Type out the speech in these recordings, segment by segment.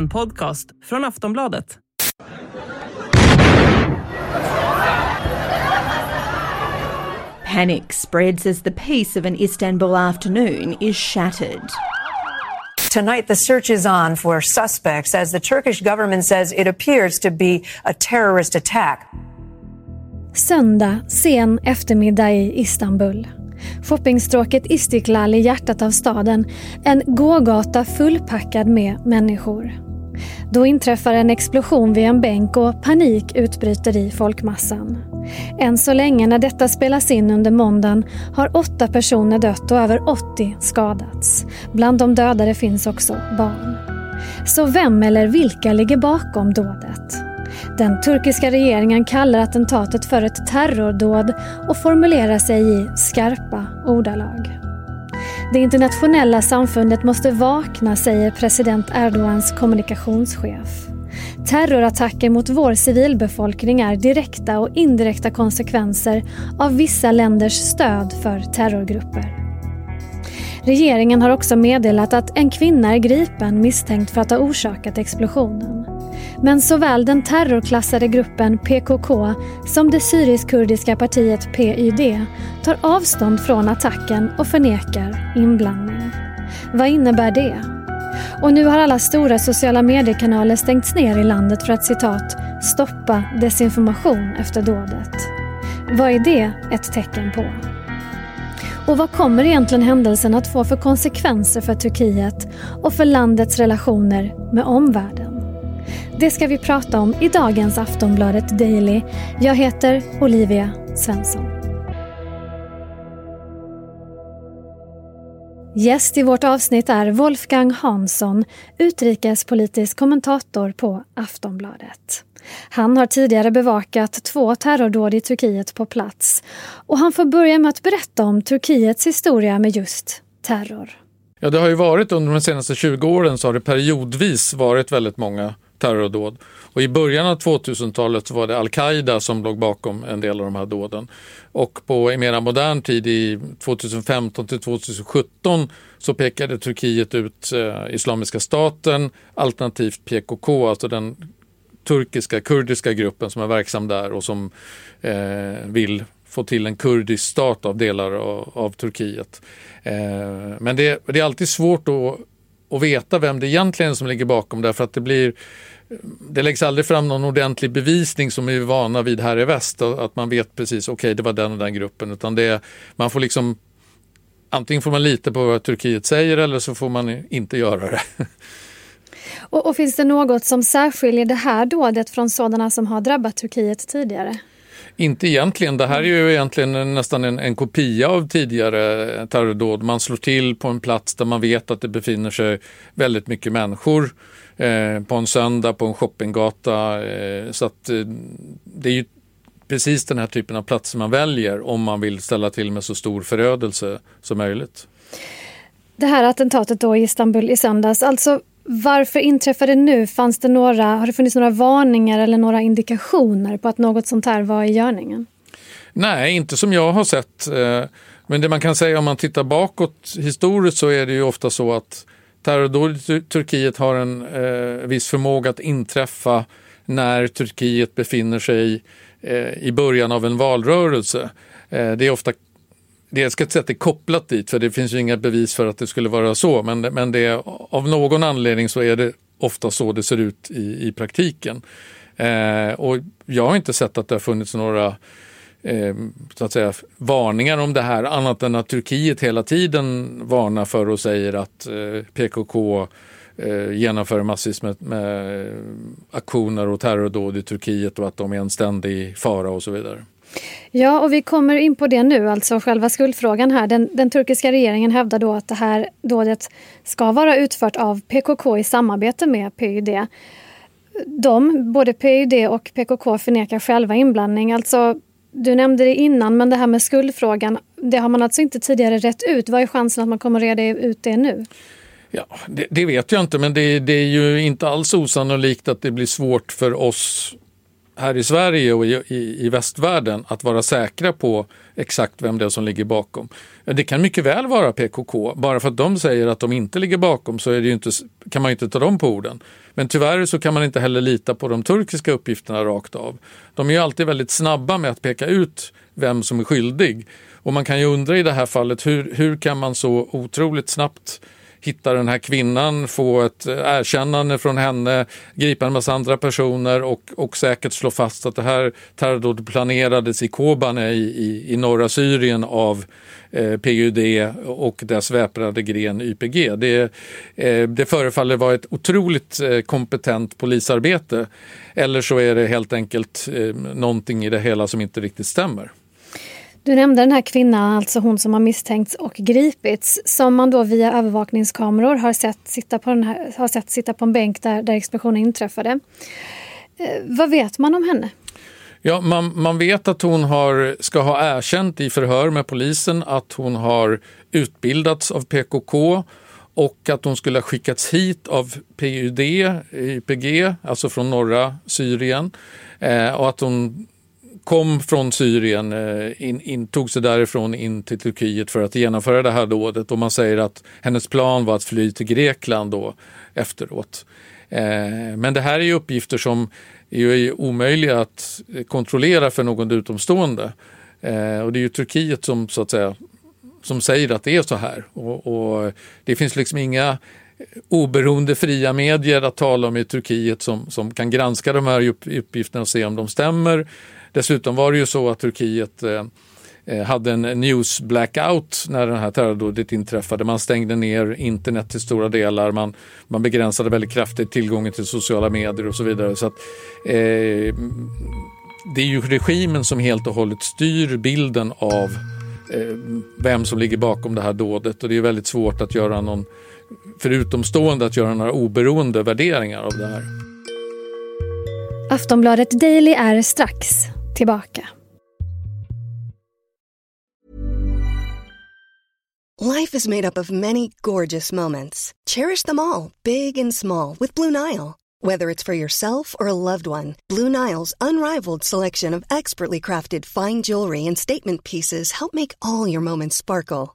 En podcast från Aftonbladet. Panic spreads as the peace of an Istanbul afternoon is shattered. Tonight, the search is on for suspects as the Turkish government says it appears to be a terrorist attack. Söndag, sen eftermiddag i Istanbul. Shoppingstråket Istiklal i hjärtat av staden. En gågata fullpackad med människor. Då inträffar en explosion vid en bänk och panik utbryter i folkmassan. Än så länge när detta spelas in under måndagen har åtta personer dött och över 80 skadats. Bland de dödade finns också barn. Så vem eller vilka ligger bakom dådet? Den turkiska regeringen kallar attentatet för ett terrordåd och formulerar sig i skarpa ordalag. Det internationella samfundet måste vakna, säger president Erdogans kommunikationschef. Terrorattacker mot vår civilbefolkning är direkta och indirekta konsekvenser av vissa länders stöd för terrorgrupper. Regeringen har också meddelat att en kvinna är gripen misstänkt för att ha orsakat explosionen. Men såväl den terrorklassade gruppen PKK som det syrisk-kurdiska partiet PYD tar avstånd från attacken och förnekar inblandning. Vad innebär det? Och nu har alla stora sociala mediekanaler stängts ner i landet för att citat “stoppa desinformation efter dådet”. Vad är det ett tecken på? Och vad kommer egentligen händelsen att få för konsekvenser för Turkiet och för landets relationer med omvärlden? Det ska vi prata om i dagens Aftonbladet Daily. Jag heter Olivia Svensson. Gäst i vårt avsnitt är Wolfgang Hansson, utrikespolitisk kommentator på Aftonbladet. Han har tidigare bevakat två terrordåd i Turkiet på plats och han får börja med att berätta om Turkiets historia med just terror. Ja, det har ju varit under de senaste 20 åren så har det periodvis varit väldigt många terrordåd. Och I början av 2000-talet var det al-Qaida som låg bakom en del av de här dåden. Och på i mera modern tid, i 2015 till 2017, så pekade Turkiet ut eh, Islamiska staten alternativt PKK, alltså den turkiska kurdiska gruppen som är verksam där och som eh, vill få till en kurdisk stat av delar av, av Turkiet. Eh, men det, det, är alltid svårt att, att veta vem det egentligen är som ligger bakom därför att det blir det läggs aldrig fram någon ordentlig bevisning som vi är vana vid här i väst. Att man vet precis, okej okay, det var den och den gruppen. Utan det, man får liksom, antingen får man lita på vad Turkiet säger eller så får man inte göra det. Och, och, finns det något som särskiljer det här dådet från sådana som har drabbat Turkiet tidigare? Inte egentligen. Det här är ju egentligen nästan en, en kopia av tidigare terrordåd. Man slår till på en plats där man vet att det befinner sig väldigt mycket människor eh, på en söndag på en shoppinggata. Eh, så att eh, det är ju precis den här typen av platser man väljer om man vill ställa till med så stor förödelse som möjligt. Det här attentatet då i Istanbul i söndags, alltså varför inträffar det nu? Fanns det några, har det funnits några varningar eller några indikationer på att något sånt här var i görningen? Nej, inte som jag har sett. Eh, men det man kan säga om man tittar bakåt historiskt så är det ju ofta så att terrordåd i Turkiet har en eh, viss förmåga att inträffa när Turkiet befinner sig eh, i början av en valrörelse. Eh, det är ofta det, jag ska inte säga att det är kopplat dit, för det finns ju inga bevis för att det skulle vara så, men, men det, av någon anledning så är det ofta så det ser ut i, i praktiken. Eh, och jag har inte sett att det har funnits några eh, så att säga, varningar om det här, annat än att Turkiet hela tiden varnar för och säger att eh, PKK eh, genomför massvis med, med aktioner och terrordåd i Turkiet och att de är en ständig fara och så vidare. Ja, och vi kommer in på det nu, alltså själva skuldfrågan här. Den, den, turkiska regeringen hävdar då att det här dådet ska vara utfört av PKK i samarbete med PYD. De, både PYD och PKK förnekar själva inblandning. Alltså, du nämnde det innan, men det här med skuldfrågan, det har man alltså inte tidigare rätt ut. Vad är chansen att man kommer reda ut det nu? Ja, det, det vet jag inte, men det, det, är ju inte alls osannolikt att det blir svårt för oss här i Sverige och i, i, i västvärlden att vara säkra på exakt vem det är som ligger bakom. Det kan mycket väl vara PKK. Bara för att de säger att de inte ligger bakom så är det inte, kan man inte ta dem på orden. Men tyvärr så kan man inte heller lita på de turkiska uppgifterna rakt av. De är ju alltid väldigt snabba med att peka ut vem som är skyldig. Och man kan ju undra i det här fallet hur, hur kan man så otroligt snabbt hitta den här kvinnan, få ett eh, erkännande från henne, gripa en massa andra personer och, och säkert slå fast att det här terrordådet planerades i Kobane i, i, i norra Syrien av eh, PUD och dess väpnade gren YPG. Det, eh, det förefaller vara ett otroligt eh, kompetent polisarbete. Eller så är det helt enkelt eh, någonting i det hela som inte riktigt stämmer. Du nämnde den här kvinnan, alltså hon som har misstänkts och gripits, som man då via övervakningskameror har sett sitta på, den här, har sett sitta på en bänk där, där explosionen inträffade. Eh, vad vet man om henne? Ja, man, man vet att hon har, ska ha erkänt i förhör med polisen att hon har utbildats av PKK och att hon skulle ha skickats hit av PUD, YPG, alltså från norra Syrien. Eh, och att hon kom från Syrien, eh, in, in, tog sig därifrån in till Turkiet för att genomföra det här dådet och man säger att hennes plan var att fly till Grekland då efteråt. Eh, men det här är ju uppgifter som är omöjliga att kontrollera för någon utomstående. Eh, och det är ju Turkiet som så att säga som säger att det är så här. Och, och det finns liksom inga oberoende fria medier att tala om i Turkiet som, som kan granska de här uppgifterna och se om de stämmer. Dessutom var det ju så att Turkiet eh, eh hade en news blackout när det här terrordådet inträffade. Man stängde ner internet till stora delar, man, man begränsade väldigt kraftigt tillgången till sociala medier och så vidare. Så att, eh, det är ju regimen som helt och hållet styr bilden av eh, vem som ligger bakom det här dådet och det är väldigt svårt att göra någon, för utomstående att göra några oberoende värderingar av det här. Aftonbladet Daily är strax tillbaka. Life is made up of many gorgeous moments. Cherish them all, big and small, with Blue Nile. Whether it's for yourself or a loved one, Blue Nile's unrivaled selection of expertly crafted fine jewelry and statement pieces help make all your moments sparkle.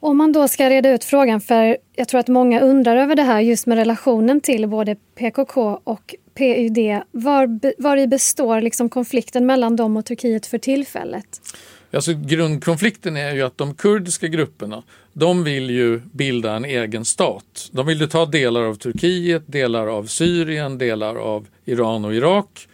Om man då ska reda ut frågan, för jag tror att många undrar över det här just med relationen till både PKK och PYD. Var, var i består liksom konflikten mellan dem och Turkiet för tillfället? Alltså, grundkonflikten är ju att de kurdiska grupperna de vill ju bilda en egen stat. De vill ju ta delar av Turkiet, delar av Syrien, delar av Iran och Irak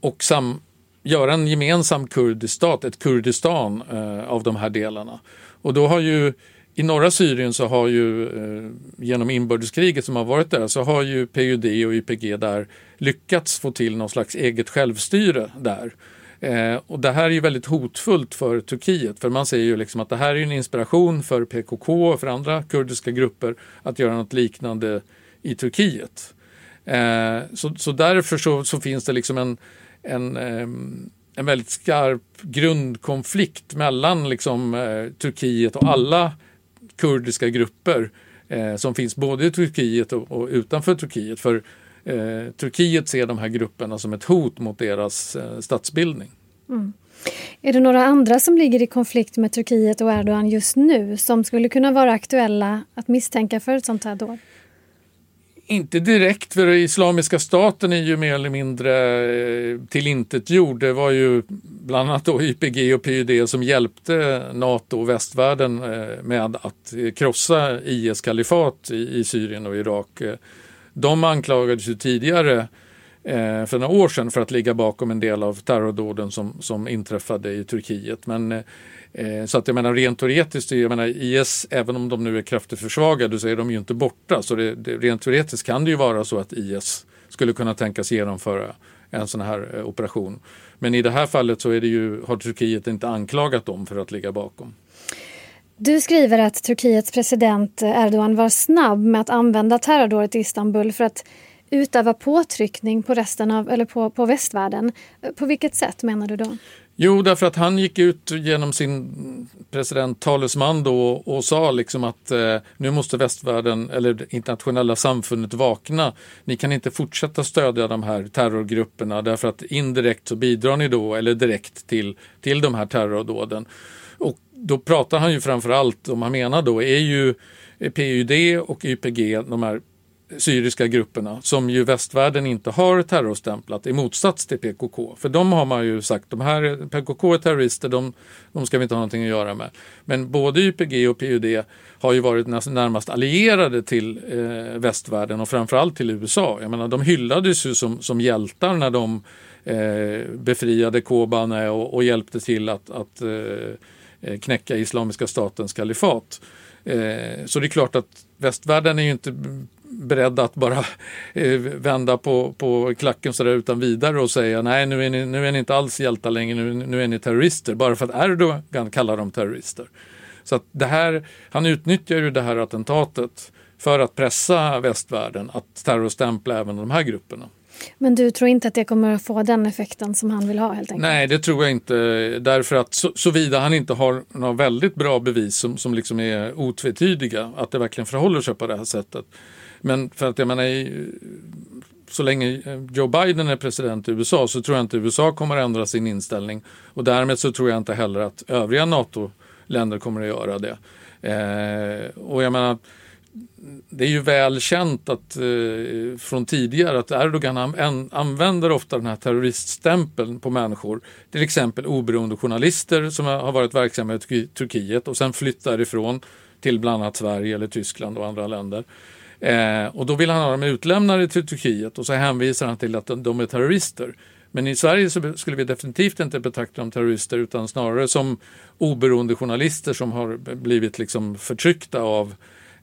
och sam, göra en gemensam kurdisk stat, ett Kurdistan eh, av de här delarna. Och då har ju i norra Syrien så har ju eh, genom inbördeskriget som har varit där så har ju PUD och YPG där lyckats få till någon slags eget självstyre där. Eh, och det här är ju väldigt hotfullt för Turkiet för man ser ju liksom att det här är en inspiration för PKK och för andra kurdiska grupper att göra något liknande i Turkiet. Eh, så, så därför så, så, finns det liksom en, en, ehm, en väldigt skarp grundkonflikt mellan liksom, eh, Turkiet och alla kurdiska grupper eh, som finns både i Turkiet och, och utanför Turkiet. För eh, Turkiet ser de här grupperna som ett hot mot deras eh, statsbildning. Mm. Är det några andra som ligger i konflikt med Turkiet och Erdogan just nu som skulle kunna vara aktuella att misstänka för ett sånt här dåd? Inte direkt, för Islamiska staten är ju mer eller mindre eh, tillintetgjord. Det var ju bland annat då YPG och PYD som hjälpte Nato och västvärlden eh, med att eh, krossa IS kalifat i Syrien och Irak. De anklagades ju tidigare Eh, för några år sedan för att ligga bakom en del av terrordåden som, som inträffade i Turkiet. Men, eh, så att jag menar rent teoretiskt, jag menar IS, även om de nu är kraftigt försvagade så är de ju inte borta. Så det, det, rent teoretiskt kan det ju vara så att IS skulle kunna tänkas genomföra en sån här eh, operation. Men i det här fallet så är det ju, har Turkiet inte anklagat dem för att ligga bakom. Du skriver att Turkiets president Erdogan var snabb med att använda terrordådet i Istanbul för att utöva påtryckning på resten av, eller på, på västvärlden. På vilket sätt menar du då? Jo, därför att han gick ut genom sin presidenttalesman då och sa liksom att eh, nu måste västvärlden eller det internationella samfundet vakna. Ni kan inte fortsätta stödja de här terrorgrupperna därför att indirekt så bidrar ni då eller direkt till, till de här terrordåden. Och då pratar han ju framför allt, om han menar då, är ju PYD och YPG, de här syriska grupperna som ju västvärlden inte har terrorstämplat i motsats till PKK. För de har man ju sagt, de här PKK är terrorister, de, de ska vi inte ha någonting att göra med. Men både YPG och PUD har ju varit närmast allierade till eh, västvärlden och framförallt till USA. Jag menar, de hyllades ju som, som hjältar när de eh, befriade Kobane och, och hjälpte till att, att eh, eh, knäcka Islamiska statens kalifat. Eh, så det är klart att västvärlden är ju inte beredd att bara eh, vända på, på klacken sådär utan vidare och säga nej nu är ni, nu är ni inte alls hjältar längre, nu, nu är ni terrorister bara för att Erdogan kallar dem terrorister. Så att det här, han utnyttjar ju det här attentatet för att pressa västvärlden att terrorstämpla även de här grupperna. Men du tror inte att det kommer att få den effekten som han vill ha helt enkelt? Nej, det tror jag inte. Därför att så, såvida han inte har några väldigt bra bevis som, som liksom är otvetydiga, att det verkligen förhåller sig på det här sättet. Men för att jag menar, så länge Joe Biden är president i USA så tror jag inte USA kommer att ändra sin inställning och därmed så tror jag inte heller att övriga NATO-länder kommer att göra det. Eh, och jag menar, det är ju väl känt att, eh, från tidigare att Erdogan an, använder ofta den här terroriststämpeln på människor. Till exempel oberoende journalister som har varit verksamma i Turkiet och sen flyttar ifrån till bland annat Sverige eller Tyskland och andra länder. Eh, och då vill han ha dem utlämnade till Turkiet och så hänvisar han till att de är terrorister. Men i Sverige så skulle vi definitivt inte betrakta dem terrorister utan snarare som oberoende journalister som har blivit liksom förtryckta av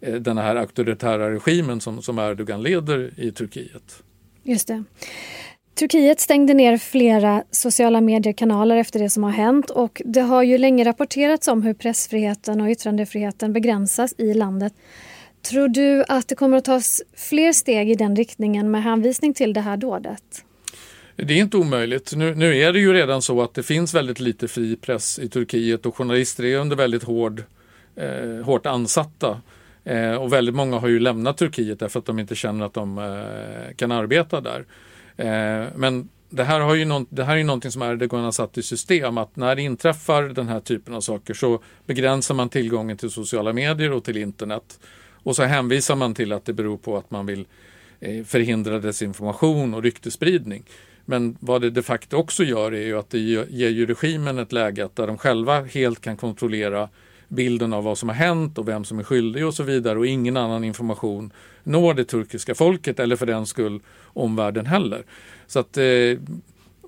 eh, den här auktoritära regimen som, som Erdogan leder i Turkiet. Just det. Turkiet stängde ner flera sociala mediekanaler efter det som har hänt och det har ju länge rapporterats om hur pressfriheten och yttrandefriheten begränsas i landet. Tror du att det kommer att tas fler steg i den riktningen med hänvisning till det här dådet? Det är inte omöjligt. Nu, nu, är det ju redan så att det finns väldigt lite fri press i Turkiet och journalister är under väldigt hård, eh, hårt ansatta. Eh, och väldigt många har ju lämnat Turkiet därför att de inte känner att de eh, kan arbeta där. Eh, men det här, har ju någon, det här är ju någonting som Erdogan har satt i system att när det inträffar den här typen av saker så begränsar man tillgången till sociala medier och till internet. Och så hänvisar man till att det beror på att man vill eh, förhindra desinformation och ryktespridning. Men vad det de facto också gör är ju att det ger ju regimen ett läge där de själva helt kan kontrollera bilden av vad som har hänt och vem som är skyldig och så vidare och ingen annan information når det turkiska folket eller för den skull omvärlden heller. Så att eh,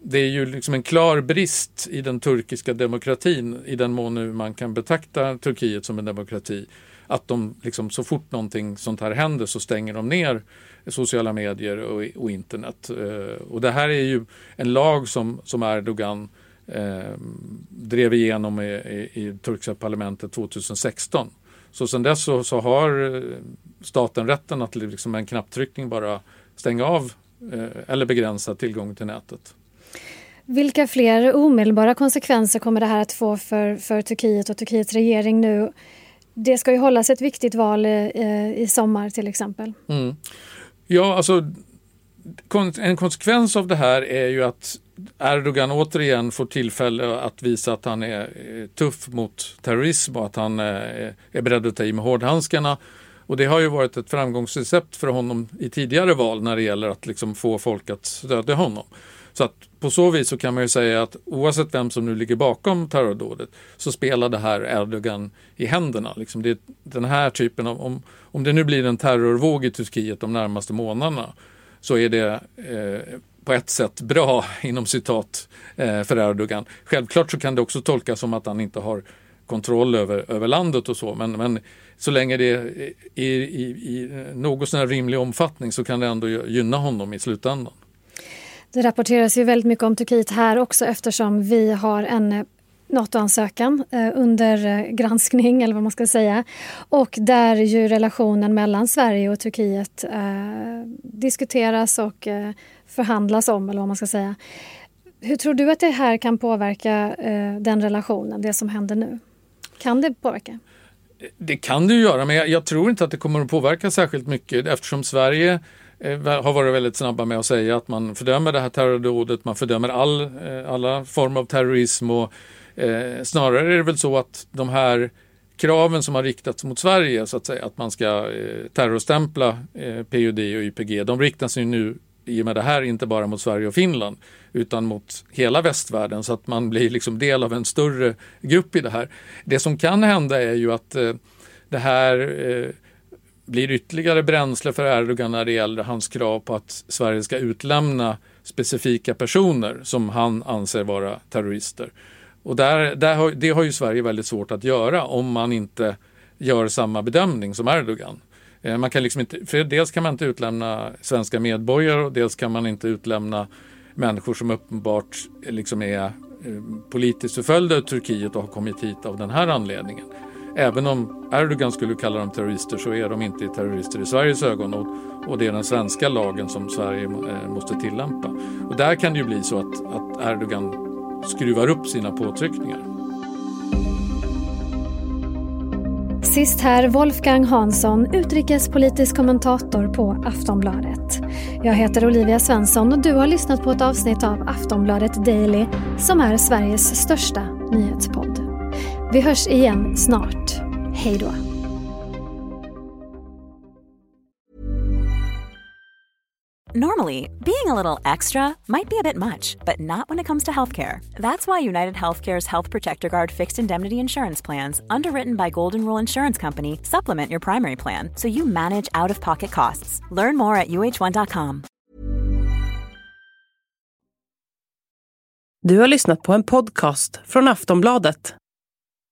det är ju liksom en klar brist i den turkiska demokratin i den mån nu man kan betrakta Turkiet som en demokrati att de liksom, så fort någonting sånt här händer så stänger de ner sociala medier och, och internet. Eh, och det här är ju en lag som, som Erdogan eh, drev igenom i, i, i turkiska parlamentet 2016. Så sedan dess så, så har eh, staten rätten att liksom med en knapptryckning bara stänga av eh, eller begränsa tillgång till nätet. Vilka fler omedelbara konsekvenser kommer det här att få för, för Turkiet och Turkiets regering nu? Det ska ju hållas ett viktigt val eh, i sommar till exempel. Mm. Ja, alltså en konsekvens av det här är ju att Erdogan återigen får tillfälle att visa att han är eh, tuff mot terrorism och att han eh, är beredd att ta i med hårdhandskarna. Och det har ju varit ett framgångsrecept för honom i tidigare val när det gäller att liksom få folk att stödja honom. Så att på så vis så kan man ju säga att oavsett vem som nu ligger bakom terrordådet så spelar det här Erdogan i händerna. Liksom det den här typen av, om, om det nu blir en terrorvåg i Turkiet de närmaste månaderna så är det eh, på ett sätt bra inom citat eh, för Erdogan. Självklart så kan det också tolkas som att han inte har kontroll över, över landet och så men, men så länge det är i, i, i något sån rimlig omfattning så kan det ändå gynna honom i slutändan. Det rapporteras ju väldigt mycket om Turkiet här också eftersom vi har en eh, NATO-ansökan eh, under eh, granskning, eller vad man ska säga. Och där ju relationen mellan Sverige och Turkiet eh, diskuteras och eh, förhandlas om, eller vad man ska säga. Hur tror du att det här kan påverka eh, den relationen, det som händer nu? Kan det påverka? Det kan det ju göra, men jag, jag, tror inte att det kommer att påverka särskilt mycket eftersom Sverige Eh, har varit väldigt snabba med att säga att man fördömer det här terrordådet, man fördömer all, eh, alla former av terrorism och eh, snarare är det väl så att de här kraven som har riktats mot Sverige, så att säga, att man ska eh, terrorstämpla eh, PUD och YPG, de riktar sig nu i och med det här inte bara mot Sverige och Finland utan mot hela västvärlden så att man blir liksom del av en större grupp i det här. Det som kan hända är ju att eh, det här eh, blir ytterligare bränsle för Erdogan när det gäller hans krav på att Sverige ska utlämna specifika personer som han anser vara terrorister. Och där, där har, det har ju Sverige väldigt svårt att göra om man inte gör samma bedömning som Erdogan. Eh, man kan liksom inte, för dels kan man inte utlämna svenska medborgare och dels kan man inte utlämna människor som uppenbart eh, liksom är eh, politiskt förföljda i Turkiet och har kommit hit av den här anledningen. Även om Erdogan skulle kalla dem terrorister så är de inte terrorister i Sveriges ögon och, och det är den svenska lagen som Sverige eh, måste tillämpa. Och där kan det ju bli så att, att Erdogan skruvar upp sina påtryckningar. Sist här Wolfgang Hansson, utrikespolitisk kommentator på Aftonbladet. Jag heter Olivia Svensson och du har lyssnat på ett avsnitt av Aftonbladet Daily som är Sveriges största nyhetspodd. Vi hörs igen snart. Hej då! Normally, being a little extra might be a bit much, but not when it comes to healthcare. That's why United Healthcare's Health Protector Guard fixed indemnity insurance plans, underwritten by Golden Rule Insurance Company, supplement your primary plan so you manage out of pocket costs. Learn more at uh1.com. Du har lyssnat på en podcast från Aftonbladet.